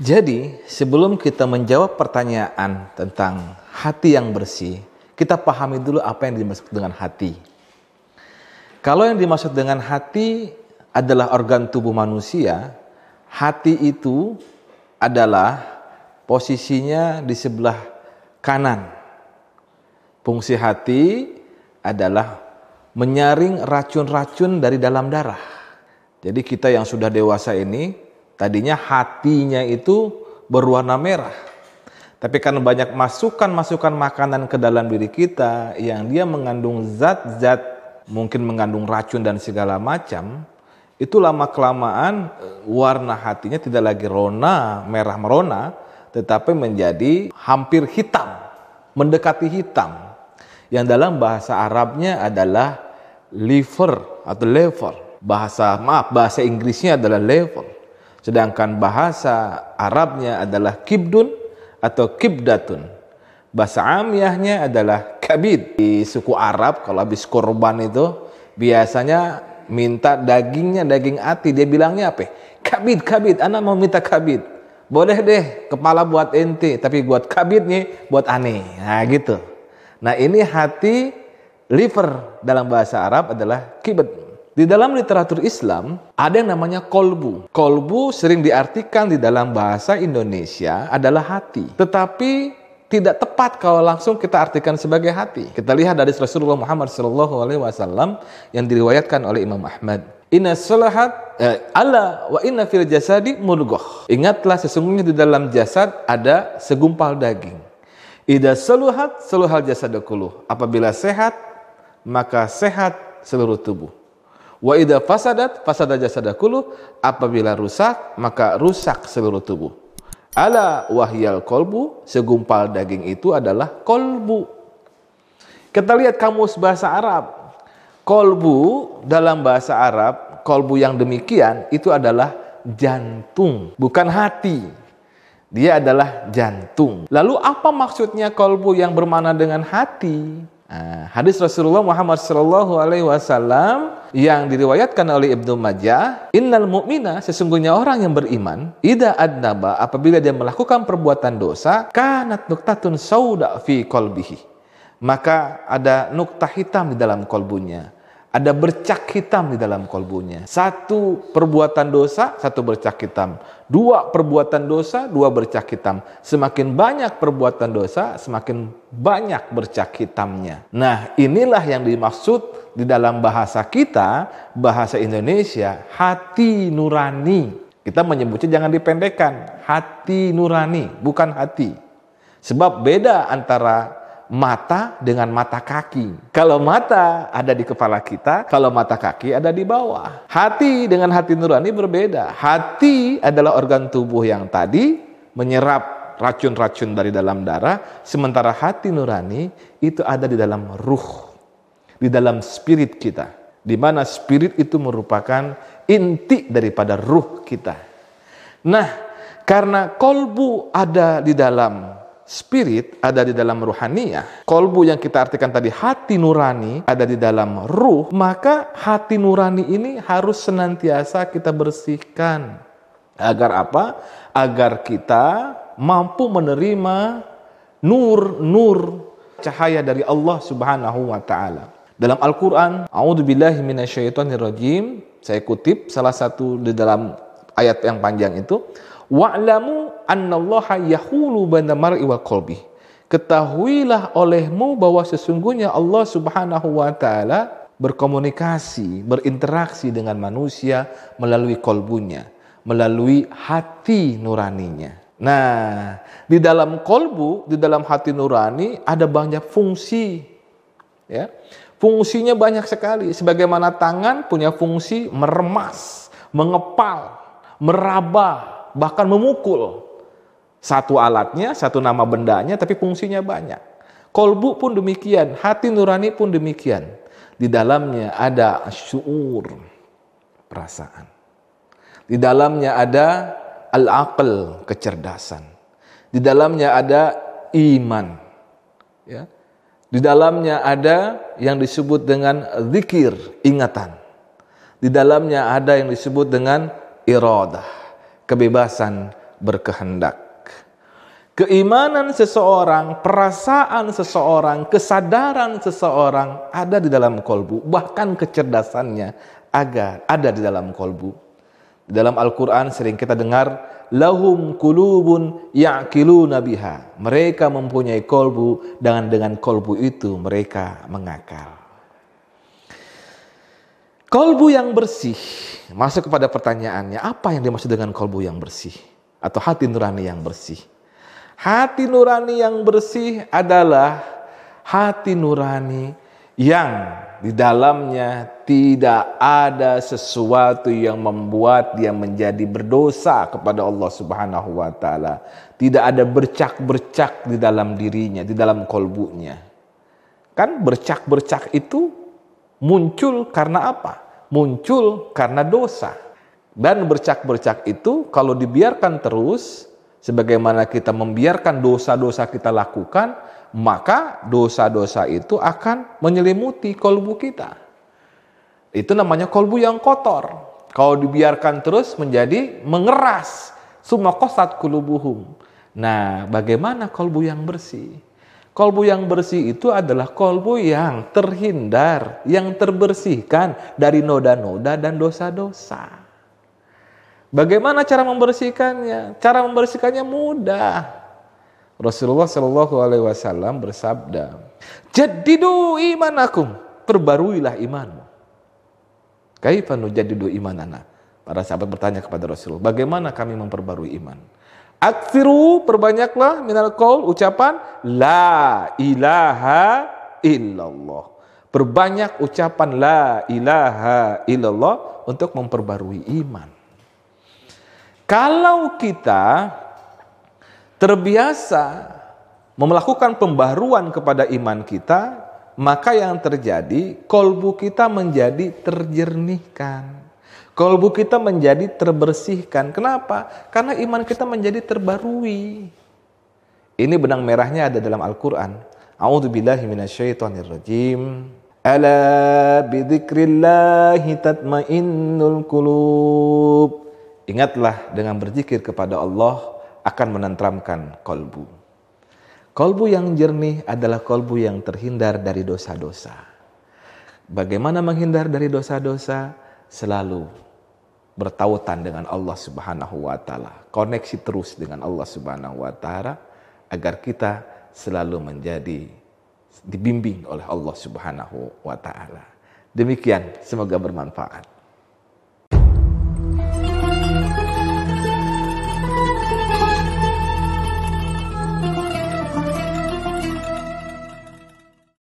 Jadi, sebelum kita menjawab pertanyaan tentang hati yang bersih, kita pahami dulu apa yang dimaksud dengan hati. Kalau yang dimaksud dengan hati adalah organ tubuh manusia, hati itu adalah posisinya di sebelah kanan. Fungsi hati adalah menyaring racun-racun dari dalam darah. Jadi kita yang sudah dewasa ini Tadinya hatinya itu berwarna merah. Tapi karena banyak masukan-masukan makanan ke dalam diri kita yang dia mengandung zat-zat mungkin mengandung racun dan segala macam, itu lama kelamaan eh, warna hatinya tidak lagi rona, merah merona, tetapi menjadi hampir hitam, mendekati hitam. Yang dalam bahasa Arabnya adalah liver atau lever. Bahasa maaf, bahasa Inggrisnya adalah lever. Sedangkan bahasa Arabnya adalah kibdun atau kibdatun. Bahasa Amiyahnya adalah kabid. Di suku Arab kalau habis korban itu biasanya minta dagingnya daging ati. Dia bilangnya apa? Kabid, kabid. Anak mau minta kabid. Boleh deh kepala buat ente, tapi buat kabidnya buat aneh. Nah gitu. Nah ini hati liver dalam bahasa Arab adalah kibd. Di dalam literatur Islam ada yang namanya kolbu. Kolbu sering diartikan di dalam bahasa Indonesia adalah hati. Tetapi tidak tepat kalau langsung kita artikan sebagai hati. Kita lihat dari Rasulullah Muhammad SAW yang diriwayatkan oleh Imam Ahmad. Inna salahat eh, Allah wa inna fil jasadi murgoh. Ingatlah sesungguhnya di dalam jasad ada segumpal daging. Ida saluhat saluhal jasadakuluh. Apabila sehat, maka sehat seluruh tubuh. Wa idza fasadat fasada jasadakullu apabila rusak maka rusak seluruh tubuh. Ala wahyal kolbu segumpal daging itu adalah kolbu. Kita lihat kamus bahasa Arab. Kolbu dalam bahasa Arab, kolbu yang demikian itu adalah jantung, bukan hati. Dia adalah jantung. Lalu apa maksudnya kolbu yang bermana dengan hati? Nah, hadis Rasulullah Muhammad Shallallahu Alaihi Wasallam yang diriwayatkan oleh Ibnu Majah, Innal mu'mina sesungguhnya orang yang beriman, ida adnaba apabila dia melakukan perbuatan dosa, kanat nuktatun sauda fi kolbihi. Maka ada nukta hitam di dalam kolbunya ada bercak hitam di dalam kolbunya. Satu perbuatan dosa, satu bercak hitam. Dua perbuatan dosa, dua bercak hitam. Semakin banyak perbuatan dosa, semakin banyak bercak hitamnya. Nah, inilah yang dimaksud di dalam bahasa kita, bahasa Indonesia, hati nurani. Kita menyebutnya jangan dipendekkan, hati nurani, bukan hati. Sebab beda antara mata dengan mata kaki. Kalau mata ada di kepala kita, kalau mata kaki ada di bawah. Hati dengan hati nurani berbeda. Hati adalah organ tubuh yang tadi menyerap racun-racun dari dalam darah, sementara hati nurani itu ada di dalam ruh, di dalam spirit kita. Di mana spirit itu merupakan inti daripada ruh kita. Nah, karena kolbu ada di dalam spirit ada di dalam ruhaniyah, kolbu yang kita artikan tadi hati nurani ada di dalam ruh, maka hati nurani ini harus senantiasa kita bersihkan. Agar apa? Agar kita mampu menerima nur-nur cahaya dari Allah Subhanahu wa taala. Dalam Al-Qur'an, A'udzubillahi minasyaitonirrajim, saya kutip salah satu di dalam ayat yang panjang itu, Wa'lamu annallaha yahulu baina mar'i wa qalbi. Ketahuilah olehmu bahwa sesungguhnya Allah Subhanahu wa taala berkomunikasi, berinteraksi dengan manusia melalui kolbunya, melalui hati nuraninya. Nah, di dalam kolbu, di dalam hati nurani ada banyak fungsi. Ya. Fungsinya banyak sekali. Sebagaimana tangan punya fungsi meremas, mengepal, meraba, bahkan memukul. Satu alatnya, satu nama bendanya, tapi fungsinya banyak. Kolbu pun demikian, hati nurani pun demikian. Di dalamnya ada syuur, perasaan. Di dalamnya ada al-aql, kecerdasan. Di dalamnya ada iman. Ya. Di dalamnya ada yang disebut dengan zikir, ingatan. Di dalamnya ada yang disebut dengan iradah kebebasan berkehendak. Keimanan seseorang, perasaan seseorang, kesadaran seseorang ada di dalam kolbu. Bahkan kecerdasannya agar ada di dalam kolbu. Dalam Al-Quran sering kita dengar, lahum kulubun ya'kiluna biha. Mereka mempunyai kolbu, dengan dengan kolbu itu mereka mengakal. Kolbu yang bersih, masuk kepada pertanyaannya, apa yang dimaksud dengan kolbu yang bersih? Atau hati nurani yang bersih? Hati nurani yang bersih adalah hati nurani yang di dalamnya tidak ada sesuatu yang membuat dia menjadi berdosa kepada Allah Subhanahu wa taala. Tidak ada bercak-bercak di dalam dirinya, di dalam kolbunya. Kan bercak-bercak itu muncul karena apa? Muncul karena dosa. Dan bercak-bercak itu kalau dibiarkan terus sebagaimana kita membiarkan dosa-dosa kita lakukan, maka dosa-dosa itu akan menyelimuti kolbu kita. Itu namanya kolbu yang kotor. Kalau dibiarkan terus menjadi mengeras. Semua kosat kulubuhum. Nah, bagaimana kolbu yang bersih? Kolbu yang bersih itu adalah kolbu yang terhindar, yang terbersihkan dari noda-noda dan dosa-dosa. Bagaimana cara membersihkannya? Cara membersihkannya mudah. Rasulullah Shallallahu Alaihi Wasallam bersabda, "Jadidu imanakum, perbaruilah imanmu." Kaifanu jadidu imanana? Para sahabat bertanya kepada Rasulullah, bagaimana kami memperbarui iman? Aksiru perbanyaklah minal qaul ucapan la ilaha illallah. Perbanyak ucapan la ilaha illallah untuk memperbarui iman. Kalau kita terbiasa melakukan pembaruan kepada iman kita, maka yang terjadi kolbu kita menjadi terjernihkan. Kolbu kita menjadi terbersihkan. Kenapa? Karena iman kita menjadi terbarui. Ini benang merahnya ada dalam Al-Quran. A'udhu billahi minasyaitonirrajim. Ala bidzikrillahi tatmainnul qulub. Ingatlah dengan berzikir kepada Allah akan menentramkan kolbu. Kolbu yang jernih adalah kolbu yang terhindar dari dosa-dosa. Bagaimana menghindar dari dosa-dosa? Selalu bertautan dengan Allah Subhanahu wa taala. Koneksi terus dengan Allah Subhanahu wa taala agar kita selalu menjadi dibimbing oleh Allah Subhanahu wa taala. Demikian, semoga bermanfaat.